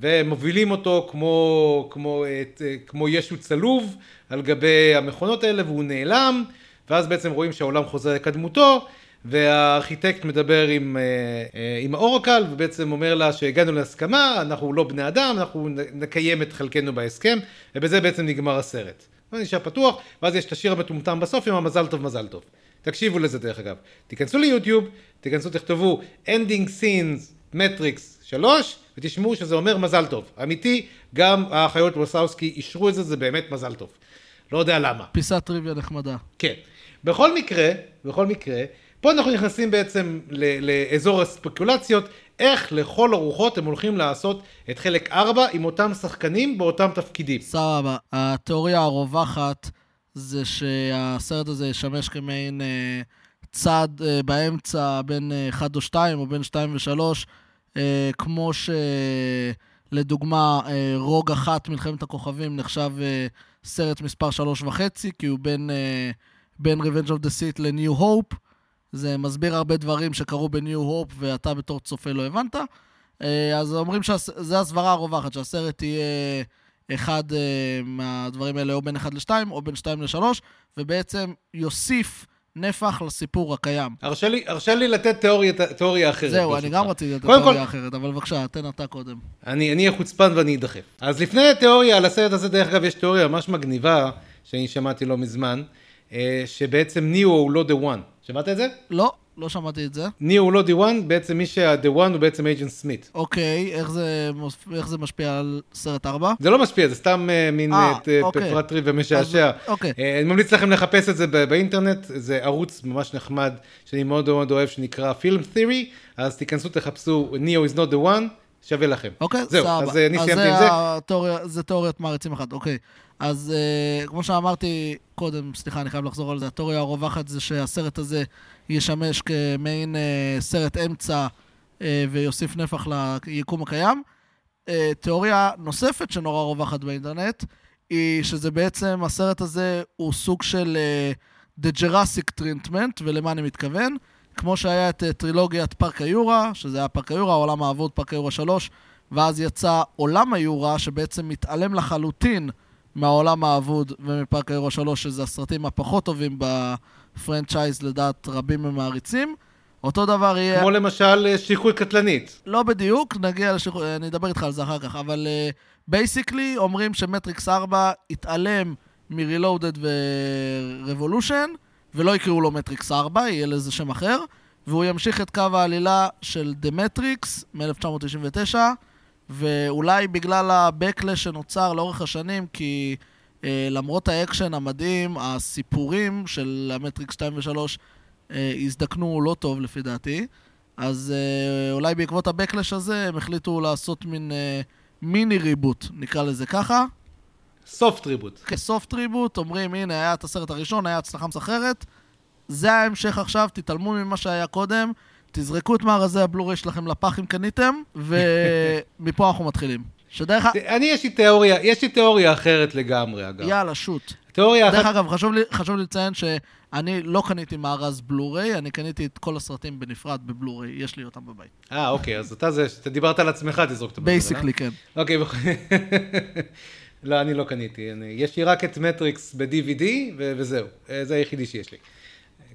ומובילים אותו כמו, כמו, את, כמו ישו צלוב על גבי המכונות האלה והוא נעלם ואז בעצם רואים שהעולם חוזר לקדמותו והארכיטקט מדבר עם, אה, אה, עם האורקל ובעצם אומר לה שהגענו להסכמה, אנחנו לא בני אדם, אנחנו נקיים את חלקנו בהסכם ובזה בעצם נגמר הסרט. זה נשאר פתוח ואז יש את השיר המטומטם בסוף עם המזל טוב מזל טוב. תקשיבו לזה דרך אגב. תיכנסו ליוטיוב, תיכנסו תכתבו ending scenes matrix 3 ותשמעו שזה אומר מזל טוב. אמיתי, גם האחיות ווסאוסקי אישרו את זה, זה באמת מזל טוב. לא יודע למה. פיסת טריוויה נחמדה. כן. בכל מקרה, בכל מקרה, פה אנחנו נכנסים בעצם לאזור הספקולציות, איך לכל הרוחות הם הולכים לעשות את חלק 4 עם אותם שחקנים באותם תפקידים. סבבה. התיאוריה הרווחת זה שהסרט הזה ישמש כמעין אה, צד אה, באמצע בין אה, 1 או 2 או בין 2 ו-3, אה, כמו שלדוגמה אה, רוג אחת מלחמת הכוכבים נחשב אה, סרט מספר 3 וחצי, כי הוא בין, אה, בין Revenge of the Sith ל-New Hope. זה מסביר הרבה דברים שקרו ב-New Hope ואתה בתור צופה לא הבנת. אה, אז אומרים שזה הסברה הרווחת, שהסרט יהיה אחד אה, מהדברים האלה או בין 1 ל-2 או בין 2 ל-3, ובעצם יוסיף נפח לסיפור הקיים. הרשה לי, הרשה לי לתת תיאוריה, תיאוריה אחרת. זהו, אני. גם רציתי לתת קודם כל- תיאוריה אחרת, אבל בבקשה, תן אתה קודם. אני אהיה חוצפן ואני אדחף. אז לפני התיאוריה על הסרט הזה, דרך אגב, יש תיאוריה ממש מגניבה, שאני שמעתי לא מזמן, אה, שבעצם ניאו הוא לא The One. שמעת את זה? לא, לא שמעתי את זה. ניאו הוא לא The One, בעצם מי שה-The One הוא בעצם אייג'נט סמית. אוקיי, איך זה, איך זה משפיע על סרט 4? זה לא משפיע, זה סתם אה, מין אה, אה, אוקיי. פרט טרי ומשעשע. אז- אוקיי. אה, אני ממליץ לכם לחפש את זה באינטרנט, זה ערוץ ממש נחמד, שאני מאוד מאוד אוהב, שנקרא Film Theory, אז תיכנסו, תחפשו Neo is not the one, שווה לכם. אוקיי, זהו, סבבה. אז אה, אני סיימתי עם זה. התיאוריה, זה תיאוריית מעריצים אחת, אוקיי. אז אה, כמו שאמרתי קודם, סליחה, אני חייב לחזור על זה, התיאוריה הרווחת זה שהסרט הזה ישמש כמעין אה, סרט אמצע אה, ויוסיף נפח ליקום הקיים. אה, תיאוריה נוספת שנורא רווחת באינטרנט, היא שזה בעצם, הסרט הזה הוא סוג של אה, The Jurassic Treatment, ולמה אני מתכוון? כמו שהיה את אה, טרילוגיית פארק היורה, שזה היה פארק היורה, העולם האבוד, פארק היורה 3, ואז יצא עולם היורה, שבעצם מתעלם לחלוטין מהעולם האבוד ומפארק היורה 3, שזה הסרטים הפחות טובים ב franchise לדעת רבים ממעריצים. אותו דבר יהיה... כמו למשל אה, שליחות קטלנית. לא בדיוק, נגיע לשליחות, אני אדבר איתך על זה אחר כך, אבל basically אומרים שמטריקס 4 יתעלם מ Reloaded ו Revolution, ולא יקראו לו מטריקס 4, יהיה לזה שם אחר, והוא ימשיך את קו העלילה של The Matrix מ-1999, ואולי בגלל ה-Backlash שנוצר לאורך השנים, כי אה, למרות האקשן המדהים, הסיפורים של המטריקס 2 ו-3 אה, הזדקנו לא טוב לפי דעתי. אז אה, אולי בעקבות ה-Backlash הזה הם החליטו לעשות מין אה, מיני reboot, נקרא לזה ככה. soft reboot. כ soft reboot, אומרים, הנה, היה את הסרט הראשון, היה הצלחה מסחררת. זה ההמשך עכשיו, תתעלמו ממה שהיה קודם, תזרקו את מארזי הבלורי שלכם לפח אם קניתם, ומפה אנחנו מתחילים. שדרך ה... אני, יש לי תיאוריה, יש לי תיאוריה אחרת לגמרי, אגב. יאללה, shoot. תיאוריה דרך אחת, אגב, חשוב לי, חשוב לי לציין שאני לא קניתי מארז בלוריי, אני קניתי את כל הסרטים בנפרד בבלוריי, יש לי אותם בבית. אה, אוקיי, אז אתה זה, אתה דיברת על עצמך, תזרוק את הבלורי, אה? basically, כן. אוקיי, לא, אני לא קניתי, אני, יש לי רק את מטריקס ב-DVD ו- וזהו, אה, זה היחידי שיש לי.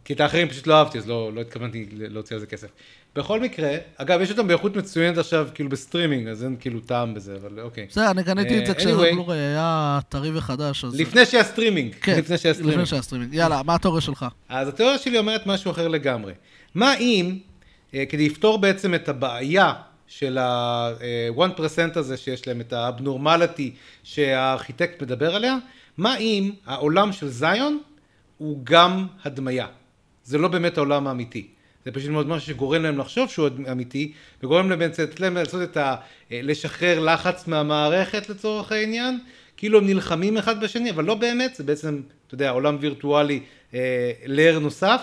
כי את האחרים פשוט לא אהבתי, אז לא, לא התכוונתי להוציא על זה כסף. בכל מקרה, אגב, יש אותם באיכות מצוינת עכשיו, כאילו בסטרימינג, אז אין כאילו טעם בזה, אבל אוקיי. בסדר, אני קניתי את זה אה, כשזה anyway. בלוריי היה טרי וחדש, אז... לפני שהיה סטרימינג, כן, לפני שהיה סטרימינג. לפני שהיה סטרימינג. יאללה, מה התיאוריה שלך? אז התיאוריה שלי אומרת משהו אחר לגמרי. מה אם, אה, כדי לפתור בעצם את הבעיה של ה-1% הזה שיש להם, את ה abnormality שהארכיטקט מדבר עליה, מה אם העולם של זיון הוא גם הדמיה? זה לא באמת העולם האמיתי. זה פשוט מאוד משהו שגורם להם לחשוב שהוא אמיתי, וגורם להם להם לעשות את ה... אה, לשחרר לחץ מהמערכת לצורך העניין, כאילו הם נלחמים אחד בשני, אבל לא באמת, זה בעצם, אתה יודע, עולם וירטואלי, אה, לר נוסף,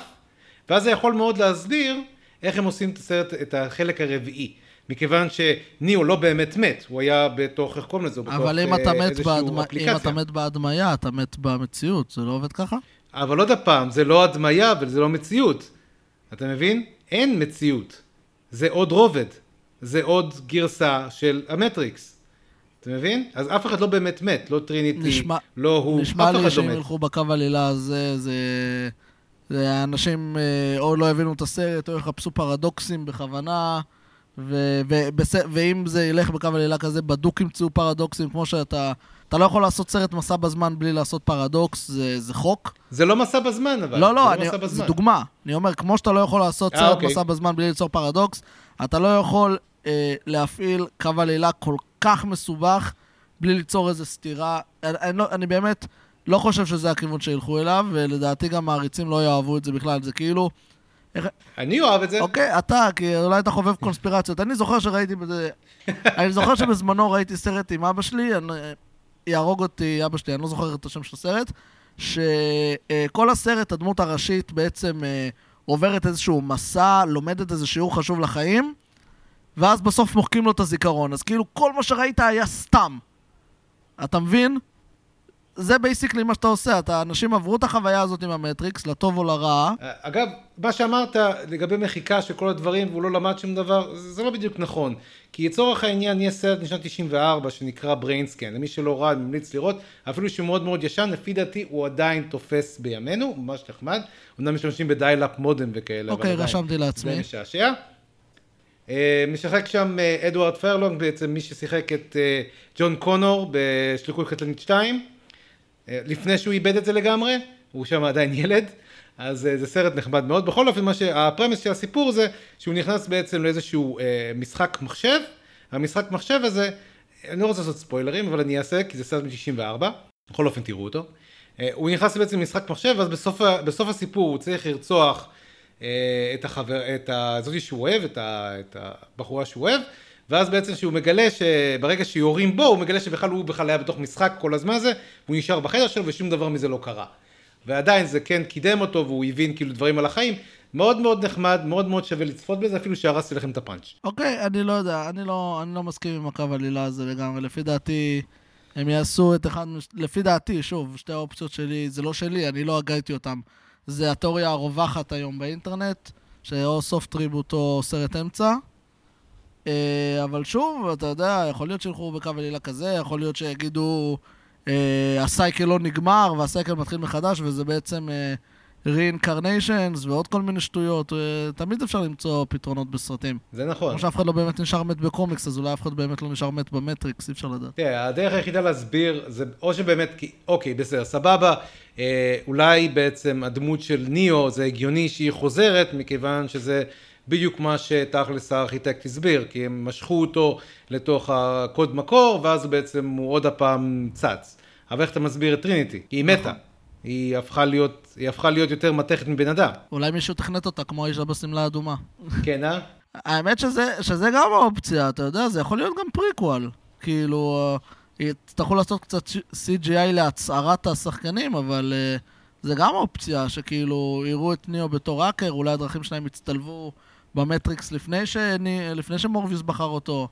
ואז זה יכול מאוד להסביר איך הם עושים את הסרט, את החלק הרביעי. מכיוון שניאו לא באמת מת, הוא היה בתוך, איך קוראים לזה? אבל אם אה, אתה מת בהדמ- אם. אתה מת בהדמיה, אתה מת במציאות, זה לא עובד ככה? אבל עוד הפעם, זה לא הדמיה וזה לא מציאות. אתה מבין? אין מציאות. זה עוד רובד. זה עוד גרסה של המטריקס. אתה מבין? אז אף אחד לא באמת מת, לא טריניטי, נשמע- לא הוא, נשמע אף אחד לי לא מת. ילכו בקו עלילה הזה, זה... זה אנשים אה, או לא הבינו את הסרט, או יחפשו פרדוקסים בכוונה, ו- ובס- ואם זה ילך בקו עלילה כזה, בדוק ימצאו פרדוקסים, כמו שאתה... אתה לא יכול לעשות סרט מסע בזמן בלי לעשות פרדוקס, זה, זה חוק. זה לא מסע בזמן אבל. לא, זה לא, אני, בזמן. זה דוגמה. אני אומר, כמו שאתה לא יכול לעשות אה, סרט אוקיי. מסע בזמן בלי ליצור פרדוקס, אתה לא יכול אה, להפעיל קו עלילה כל כך מסובך בלי ליצור איזו סתירה. אני, אני, לא, אני באמת לא חושב שזה הכיוון שילכו אליו, ולדעתי גם מעריצים לא יאהבו את זה בכלל. זה כאילו, אני אוהב את זה. אוקיי, אתה, כי אולי אתה חובב קונספירציות. אני זוכר שראיתי בזה... אני זוכר שבזמנו ראיתי סרט עם אבא שלי, אני- יהרוג אותי אבא שלי, אני לא זוכר את השם של הסרט, שכל הסרט, הדמות הראשית בעצם אה, עוברת איזשהו מסע, לומדת איזה שיעור חשוב לחיים, ואז בסוף מוחקים לו את הזיכרון. אז כאילו כל מה שראית היה סתם. אתה מבין? זה בייסיקלי מה שאתה עושה, אתה, אנשים עברו את החוויה הזאת עם המטריקס, לטוב או לרע, אגב, מה שאמרת לגבי מחיקה של כל הדברים והוא לא למד שום דבר, זה לא בדיוק נכון. כי לצורך העניין יש סרט משנת 94 שנקרא Brainscan, למי שלא ראה אני ממליץ לראות, אפילו שהוא מאוד מאוד ישן, לפי דעתי הוא עדיין תופס בימינו, ממש נחמד, אמנם משתמשים ב dial-up modem וכאלה, אוקיי, אבל עדיין, רשמתי לעצמי. זה משעשע. אה, משחק שם אה, אדוארד פרלונג, בעצם מי ששיחק את אה, ג'ון קונור בשליחות קטלנית 2, אה, לפני שהוא איבד את זה לגמרי, הוא שם עדיין ילד, אז אה, זה סרט נחמד מאוד. בכל אופן, מה שהפרמס של הסיפור זה שהוא נכנס בעצם לאיזשהו אה, משחק מחשב, המשחק מחשב הזה, אני לא רוצה לעשות ספוילרים, אבל אני אעשה, כי זה סרט מ-94, בכל אופן תראו אותו. אה, הוא נכנס בעצם למשחק מחשב, ואז בסוף, בסוף הסיפור הוא צריך לרצוח אה, את החבר, את ה- זאתי שהוא אוהב, את, ה, את הבחורה שהוא אוהב, ואז בעצם שהוא מגלה שברגע שיורים בו, הוא מגלה שבכלל הוא בכלל היה בתוך משחק כל הזמן הזה, והוא נשאר בחדר שלו ושום דבר מזה לא קרה. ועדיין זה כן קידם אותו והוא הבין כאילו דברים על החיים, מאוד מאוד נחמד, מאוד מאוד שווה לצפות בזה, אפילו שהרסתי לכם את הפאנץ'. אוקיי, אני לא יודע, אני לא, אני לא מסכים עם הקו עלילה הזה לגמרי. לפי דעתי, הם יעשו את אחד, לפי דעתי, שוב, שתי האופציות שלי, זה לא שלי, אני לא הגייתי אותם. זה התיאוריה הרווחת היום באינטרנט, שאו סופט ריבוט או סרט אמצע. אה, אבל שוב, אתה יודע, יכול להיות שילכו בקו עלילה כזה, יכול להיות שיגידו, אה, הסייקל לא נגמר והסייקל מתחיל מחדש, וזה בעצם אה, reincarnations ועוד כל מיני שטויות. תמיד אפשר למצוא פתרונות בסרטים. זה נכון. כמו שאף אחד לא באמת נשאר מת בקומיקס, אז אולי אף אחד באמת לא נשאר מת במטריקס, אי אפשר לדעת. תראה, הדרך היחידה להסביר זה או שבאמת, אוקיי, בסדר, סבבה, אולי בעצם הדמות של ניאו זה הגיוני שהיא חוזרת, מכיוון שזה בדיוק מה שתכלס הארכיטקט הסביר, כי הם משכו אותו לתוך הקוד מקור, ואז בעצם הוא עוד הפעם צץ. אבל איך אתה מסביר את טריניטי? כי היא מתה. היא הפכה להיות, היא הפכה להיות יותר מתכת מבן אדם. אולי מישהו תכנת אותה כמו האישה בשמלה האדומה. כן, אה? האמת שזה, שזה גם אופציה, אתה יודע, זה יכול להיות גם פריקוול. כאילו, אה, יצטרכו לעשות קצת CGI להצהרת השחקנים, אבל אה, זה גם אופציה, שכאילו יראו את ניאו בתור האקר, אולי הדרכים שלהם יצטלבו במטריקס לפני, שני, לפני שמורביוס בחר אותו.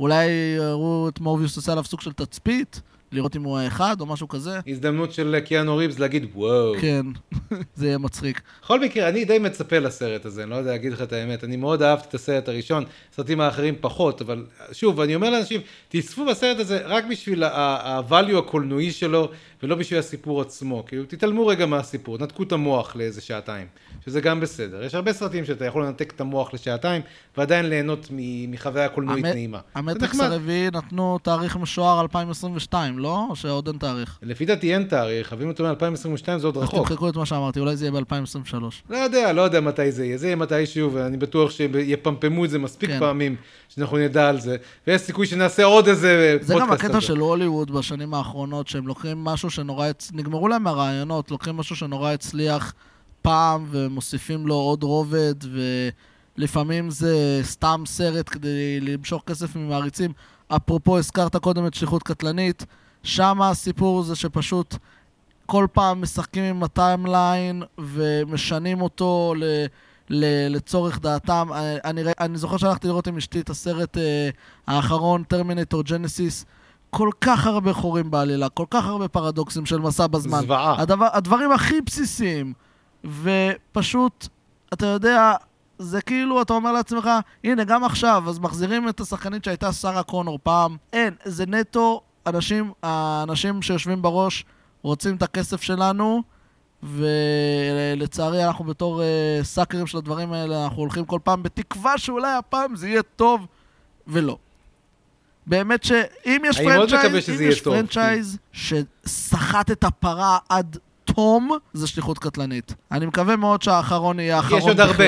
אולי יראו את מורביוס עושה עליו סוג של תצפית, לראות אם הוא האחד או משהו כזה. הזדמנות של קיאנו ריבס להגיד וואו. כן, זה יהיה מצחיק. בכל מקרה, אני די מצפה לסרט הזה, אני לא יודע להגיד לך את האמת, אני מאוד אהבתי את הסרט הראשון, הסרטים האחרים פחות, אבל שוב, אני אומר לאנשים, תצפו בסרט הזה רק בשביל ה-value הקולנועי שלו, ולא בשביל הסיפור עצמו, כאילו, תתעלמו רגע מהסיפור, נתקו את המוח לאיזה שעתיים, שזה גם בסדר. יש הרבה סרטים שאתה יכול לנתק את המוח לשעתיים, ועדיין ליהנות מחוויה קולנועית המ- נעימה. המטריקס. הרביעי נתנו תאריך משוער 2022, לא? או שעוד אין תאריך? לפי דעתי אין תאריך, חייבים אותו מ-2022 זה עוד אז רחוק. תמחקו את מה שאמרתי, אולי זה יהיה ב-2023. לא יודע, לא יודע מתי זה יהיה. זה יהיה מתישהו, ואני בטוח שיפמפמו את זה מספיק כן. פעמים, שאנחנו נדע על זה. ויש סיכוי שנעשה עוד איזה זה גם פודקאסט הקטע. של הוליווד בשנים האחרונות, שהם לוקחים משהו שנורא... נגמרו להם הרעיונות, לוקחים משהו שנורא הצליח פעם, ומוסיפים לו עוד רובד, ולפעמים זה סתם סרט כדי למשוך כסף ממעריצים. אפרופו, הזכרת קודם את שליחות קטלנית, שם הסיפור זה שפשוט כל פעם משחקים עם ה timeline ומשנים אותו ל... ל- לצורך דעתם. אה, אני, ראי- אני זוכר שהלכתי לראות עם אשתי את הסרט אה, האחרון, Terminator Genisys. כל כך הרבה חורים בעלילה, כל כך הרבה פרדוקסים של מסע בזמן. זוועה. הדבר, הדברים הכי בסיסיים. ופשוט, אתה יודע, זה כאילו, אתה אומר לעצמך, הנה, גם עכשיו, אז מחזירים את השחקנית שהייתה שרה קונור פעם. אין, זה נטו, אנשים, האנשים שיושבים בראש רוצים את הכסף שלנו, ולצערי אנחנו בתור אה, סאקרים של הדברים האלה, אנחנו הולכים כל פעם בתקווה שאולי הפעם זה יהיה טוב, ולא. באמת שאם יש franchise, אם יש franchise שסחט את הפרה עד תום, זה שליחות קטלנית. אני מקווה מאוד שהאחרון יהיה האחרון יש עוד. הרבה.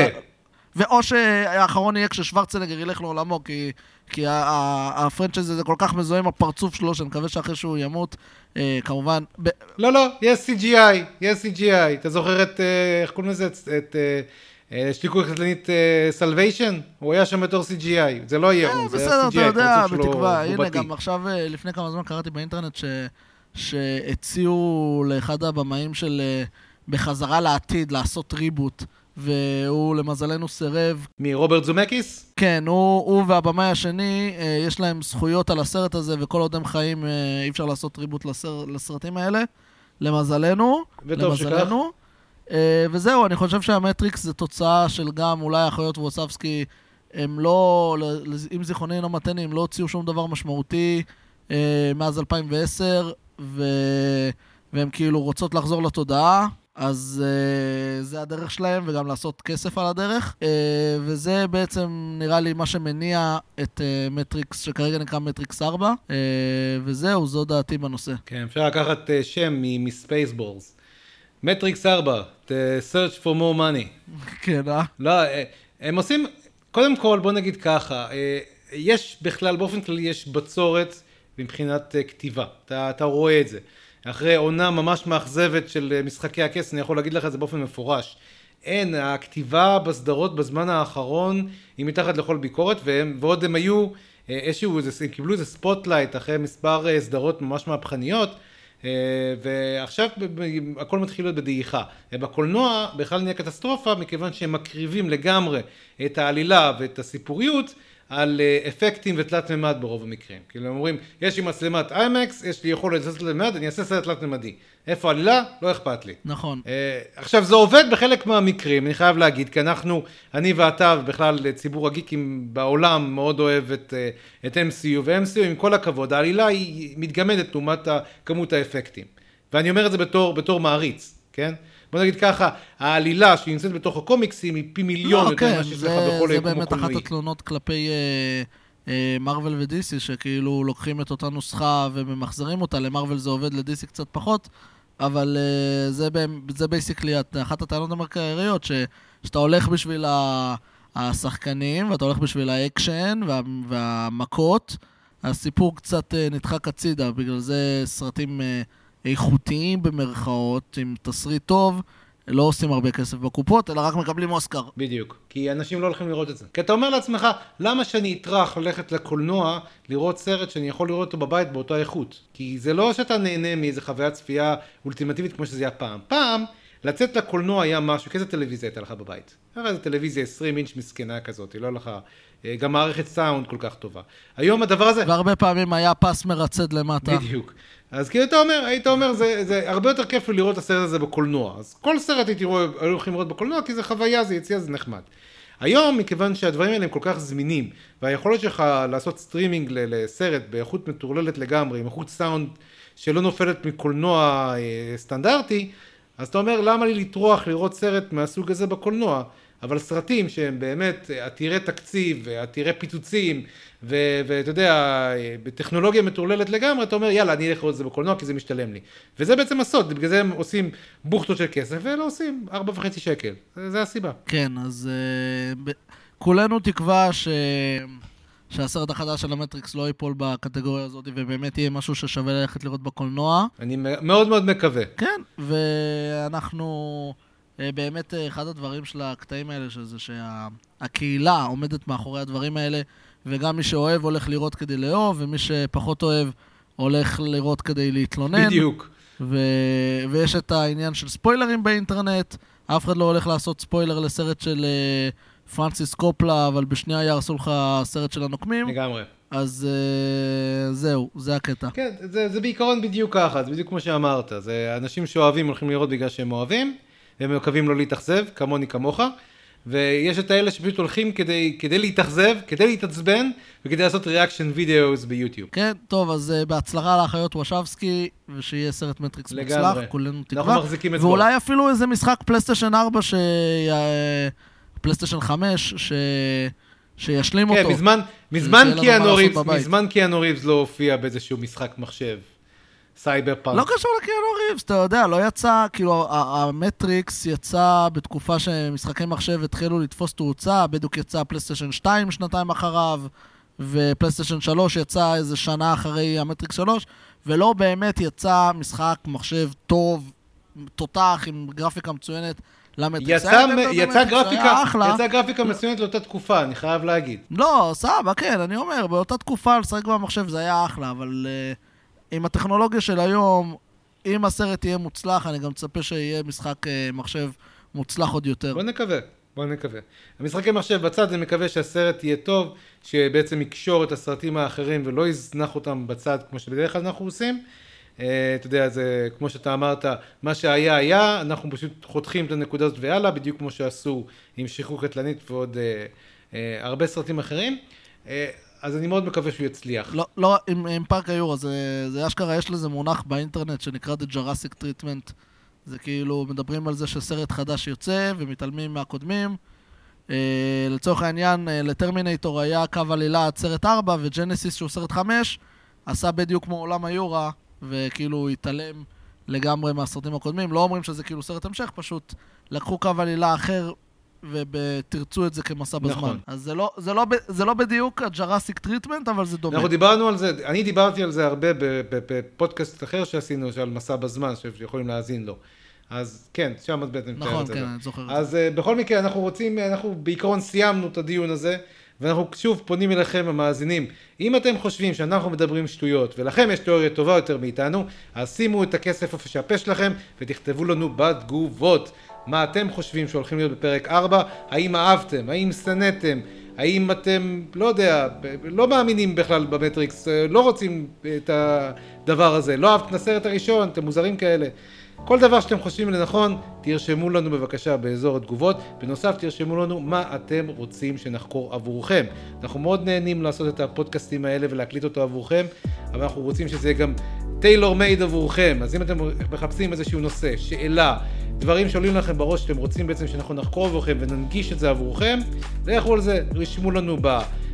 ואו שהאחרון יהיה כששוורצנגר ילך לעולמו, כי, כי ה franchise הזה כל כך מזוהה עם הפרצוף שלו, שאני מקווה שאחרי שהוא ימות, אה, כמובן... ב- לא, לא, יש CGI, יש CGI. אתה זוכר את, אה, איך קוראים לזה? את- את אה, השליחות קטלנית Salvation, הוא היה שם בתור CGI, זה לא יהיה הוא, זה היה בסדר, CGI, אתה יודע, בתקווה. הנה. גם עכשיו, אה, לפני כמה זמן קראתי באינטרנט ש... שהציעו לאחד הבמאים של אה, בחזרה לעתיד לעשות reboot, והוא למזלנו סירב. מרוברט זומקיס? כן, הוא, הוא והבמאי השני, אה, יש להם זכויות על הסרט הזה, וכל עוד הם חיים אה, אי אפשר לעשות ריבוט לסר, לסרטים האלה. למזלנו. וטוב שכך. אה, וזהו, אני חושב שהמטריקס זה תוצאה של גם אולי האחיות ווספסקי, הם לא, אם זיכרוני אינו מתני, הם לא הוציאו שום דבר משמעותי אה, מאז 2010, ו... והם כאילו רוצות לחזור לתודעה. אז אה, זה הדרך שלהם, וגם לעשות כסף על הדרך. אה, וזה בעצם נראה לי מה שמניע את אה, מטריקס, שכרגע נקרא מטריקס 4. אה, וזהו, זו דעתי בנושא. כן, אפשר לקחת אה, שם מ Spaceballs. מטריקס 4, The search for more money. כן, אה? לא, אה, הם עושים, קודם כל בוא נגיד ככה, אה, יש בכלל, באופן כללי יש בצורת מבחינת אה, כתיבה, אתה, אתה רואה את זה. אחרי עונה ממש מאכזבת של משחקי הכס, אני יכול להגיד לך את זה באופן מפורש. אין, הכתיבה בסדרות בזמן האחרון היא מתחת לכל ביקורת, והם, ועוד הם היו איזשהו, הם קיבלו איזה spotlight אחרי מספר סדרות ממש מהפכניות, ועכשיו ב- ב- הכל מתחיל להיות בדעיכה. אה, בקולנוע בכלל נהיה קטסטרופה, מכיוון שהם מקריבים לגמרי את העלילה ואת הסיפוריות על אה, אפקטים ותלת מימד ברוב המקרים. כאילו הם אומרים, יש לי מצלמת איימקס, יש לי יכולת לעשות תלת מימד, אני אעשה סרט תלת מימדי. איפה העלילה? לא אכפת לי. נכון. אה, עכשיו זה עובד בחלק מהמקרים, אני חייב להגיד, כי אנחנו, אני ואתה ובכלל ציבור הגיקים בעולם מאוד אוהב את, אה, את MCU, ו-MCU עם כל הכבוד, העלילה היא מתגמדת לעומת כמות האפקטים. ואני אומר את זה בתור, בתור מעריץ, כן? בוא נגיד ככה, העלילה שהיא נמצאת בתוך הקומיקסים היא פי מיליון לא, יותר כן, ממה שיש לך זה, בכל זה היקום באמת אחת. התלונות כלפי אה, אה, מארוול ו DC, שכאילו לוקחים את אותה נוסחה וממחזרים אותה, למארוול זה עובד, ל DC קצת פחות, אבל אה, זה, זה basically אחת הטענות המרכזיות, שאתה הולך בשביל ה- השחקנים, ואתה הולך בשביל האקשן וה, והמכות, הסיפור קצת אה, נדחק הצידה, בגלל זה סרטים אה, איכותיים במרכאות, עם תסריט טוב, לא עושים הרבה כסף בקופות, אלא רק מקבלים אוסקר. בדיוק, כי אנשים לא הולכים לראות את זה. כי אתה אומר לעצמך, למה שאני אטרח ללכת לקולנוע לראות סרט שאני יכול לראות אותו בבית באותה איכות? כי זה לא שאתה נהנה מאיזה חוויית צפייה אולטימטיבית כמו שזה היה פעם. פעם, לצאת לקולנוע היה משהו, כאיזה טלוויזיה הייתה לך בבית? היה איזה טלוויזיה 20 אינץ' מסכנה כזאת, לא לך אה, גם מערכת סאונד כל כך טובה. היום הדבר הזה... והרבה פעמים היה פס מרצד למטה. בדיוק. אז כאילו אתה אומר, היית אומר, זה, זה הרבה יותר כיף לראות את הסרט הזה בקולנוע. אז כל סרט הייתי רואה, היו הולכים לראות בקולנוע, כי זה חוויה, זה יציאה, זה נחמד. היום, מכיוון שהדברים האלה הם כל כך זמינים, והיכולת שלך לעשות סטרימינג לסרט באיכות מטורללת לגמרי, עם איכות סאונד שלא נופלת מקולנוע אה, סטנדרטי, אז אתה אומר, למה לי לטרוח לראות סרט מהסוג הזה בקולנוע? אבל סרטים שהם באמת אה, עתירי תקציב ועתירי פיצוצים ו- ואתה יודע, אה, בטכנולוגיה מטורללת לגמרי, אתה אומר יאללה אני אלך לראות את זה בקולנוע כי זה משתלם לי. וזה בעצם הסוד, בגלל זה הם עושים בוכטות של כסף ולא עושים ארבע וחצי שקל, זה, זה הסיבה. כן, אז uh, ב- כולנו תקווה ש... שהסרט החדש של המטריקס לא ייפול בקטגוריה הזאת, ובאמת יהיה משהו ששווה ללכת לראות בקולנוע. אני מאוד מאוד מקווה. כן, ואנחנו... אה, באמת, אה, אחד הדברים של הקטעים האלה, שזה שהקהילה עומדת מאחורי הדברים האלה, וגם מי שאוהב הולך לראות כדי לאהוב, ומי שפחות אוהב הולך לראות כדי להתלונן. בדיוק. ו... ויש את העניין של ספוילרים באינטרנט, אף אחד לא הולך לעשות ספוילר לסרט של אה, פרנסיס קופלה, אבל בשנייה יהרסו לך סרט של הנוקמים, לגמרי. אז uh, זהו, זה הקטע. כן, זה, זה בעיקרון בדיוק ככה, זה בדיוק כמו שאמרת. זה אנשים שאוהבים הולכים לראות בגלל שהם אוהבים, והם מקווים לא להתאכזב, כמוני כמוך. ויש את האלה שפשוט הולכים כדי, כדי להתאכזב, כדי להתעצבן, וכדי לעשות reaction videos ביוטיוב. כן, טוב, אז אה, בהצלחה לאחיות וושבסקי, ושיהיה סרט מטריקס. מוצלח, כולנו תקווה. אנחנו מחזיקים אצבעות. ואולי אפילו איזה משחק פלייסטיישן 4, ש... פלייסטיישן 5, ש... שישלים כן, אותו. מזמן, שיהיה מזמן מה קיאנו ריבס. מזמן קיאנו ריבס לא הופיע באיזשהו משחק מחשב. סייבר פאנק. לא קשור לקיאנו ריבס, אתה יודע, לא יצא, כאילו, המטריקס יצא בתקופה שמשחקי מחשב התחילו לתפוס תאוצה, בדיוק יצא פלייסטיישן 2 שנתיים אחריו, ופלייסטיישן 3 יצא איזה שנה אחרי המטריקס 3, ולא באמת יצא משחק מחשב טוב תותח עם גרפיקה מצוינת. יצא, גרפיקה. יצא גרפיקה מצוינת לאותה תקופה, אני חייב להגיד. לא, סבבה, כן, אני אומר, באותה תקופה לשחק במחשב זה היה אחלה, אבל uh, עם הטכנולוגיה של היום, אם הסרט יהיה מוצלח, אני גם מצפה שיהיה משחק uh, מחשב מוצלח עוד יותר. בוא נקווה, בוא נקווה. המשחקי מחשב בצד, אני מקווה שהסרט יהיה טוב, שבעצם יקשור את הסרטים האחרים ולא יזנח אותם בצד כמו שבדרך כלל אנחנו עושים. אה, אתה יודע, זה כמו שאתה אמרת, מה שהיה היה, אנחנו פשוט חותכים את הנקודה הזאת והלאה, בדיוק כמו שעשו עם שחרור קטלנית ועוד אה, אה, הרבה סרטים אחרים. אה, אז אני מאוד מקווה שהוא יצליח. לא, לא, עם, עם פארק היורו, זה, זה אשכרה, יש לזה מונח באינטרנט שנקרא The Jurassic Treatment. זה כאילו, מדברים על זה שסרט חדש יוצא ומתעלמים מהקודמים. אה, לצורך העניין, אה, לטרמינטור היה קו עלילה עד סרט 4, וג'נסיס, שהוא סרט 5, עשה בדיוק כמו עולם היורה, וכאילו התעלם לגמרי מהסרטים הקודמים. לא אומרים שזה כאילו סרט המשך, פשוט לקחו קו עלילה אחר ותרצו את זה כמסע בזמן. נכון. אז זה לא, זה לא, זה לא בדיוק ה Jurassic treatment, אבל זה דומה. אנחנו דיברנו על זה, אני דיברתי על זה הרבה בפודקאסט אחר שעשינו, שעל מסע בזמן, שיכולים להאזין לו. אז כן, שם את בעצם נכון. כן, אני זוכר את זה. אז uh, בכל מקרה, אנחנו רוצים, אנחנו בעיקרון סיימנו את הדיון הזה, ואנחנו שוב פונים אליכם המאזינים. אם אתם חושבים שאנחנו מדברים שטויות, ולכם יש תיאוריה טובה יותר מאיתנו, אז שימו את הכסף איפה שהפה שלכם, ותכתבו לנו בתגובות. מה אתם חושבים שהולכים להיות בפרק 4? האם אהבתם? האם שנאתם? האם אתם, לא יודע, לא מאמינים בכלל במטריקס, לא רוצים את הדבר הזה, לא אהבתם את הסרט הראשון, אתם מוזרים כאלה. כל דבר שאתם חושבים לנכון, תרשמו לנו בבקשה באזור התגובות. בנוסף, תרשמו לנו מה אתם רוצים שנחקור עבורכם. אנחנו מאוד נהנים לעשות את הפודקאסטים האלה ולהקליט אותו עבורכם, אבל אנחנו רוצים שזה יהיה גם טיילור מייד עבורכם. אז אם אתם מחפשים איזשהו נושא, שאלה, דברים שעולים לכם בראש שאתם רוצים בעצם שאנחנו נחקור עבורכם וננגיש את זה עבורכם, לכו על זה, רשמו לנו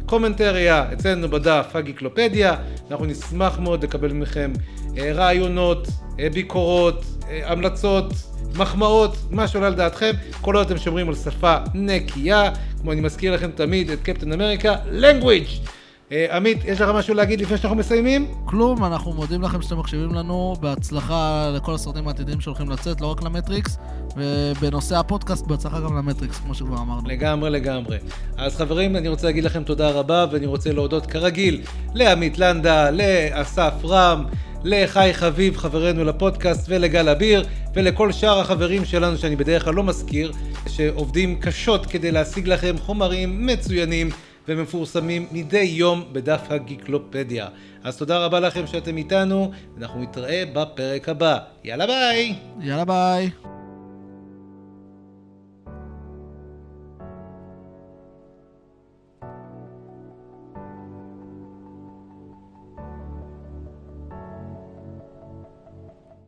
בקומנטריה, אצלנו בדף הגיקלופדיה, אנחנו נשמח מאוד לקבל מכם אה, רעיונות, אה, ביקורות, אה, המלצות, מחמאות, מה שעולה על דעתכם, כל עוד אתם שומרים על שפה נקייה, כמו אני מזכיר לכם תמיד את קפטן אמריקה, language. אה, עמית, יש לך משהו להגיד לפני שאנחנו מסיימים? כלום, אנחנו מודים לכם שאתם מקשיבים לנו, בהצלחה לכל הסרטים העתידיים שהולכים לצאת, לא רק למטריקס, ובנושא הפודקאסט, בהצלחה גם למטריקס, כמו שכבר אמרנו. לגמרי לגמרי. אז חברים, אני רוצה להגיד לכם תודה רבה, ואני רוצה להודות כרגיל לעמית לנדה, לאסף רם, לחי חביב, חברנו לפודקאסט, ולגל אביר, ולכל שאר החברים שלנו שאני בדרך כלל לא מזכיר, שעובדים קשות כדי להשיג לכם חומרים מצוינים ומפורסמים מדי יום בדף הגיקלופדיה. אז תודה רבה לכם שאתם איתנו, ואנחנו נתראה בפרק הבא. יאללה ביי! יאללה ביי.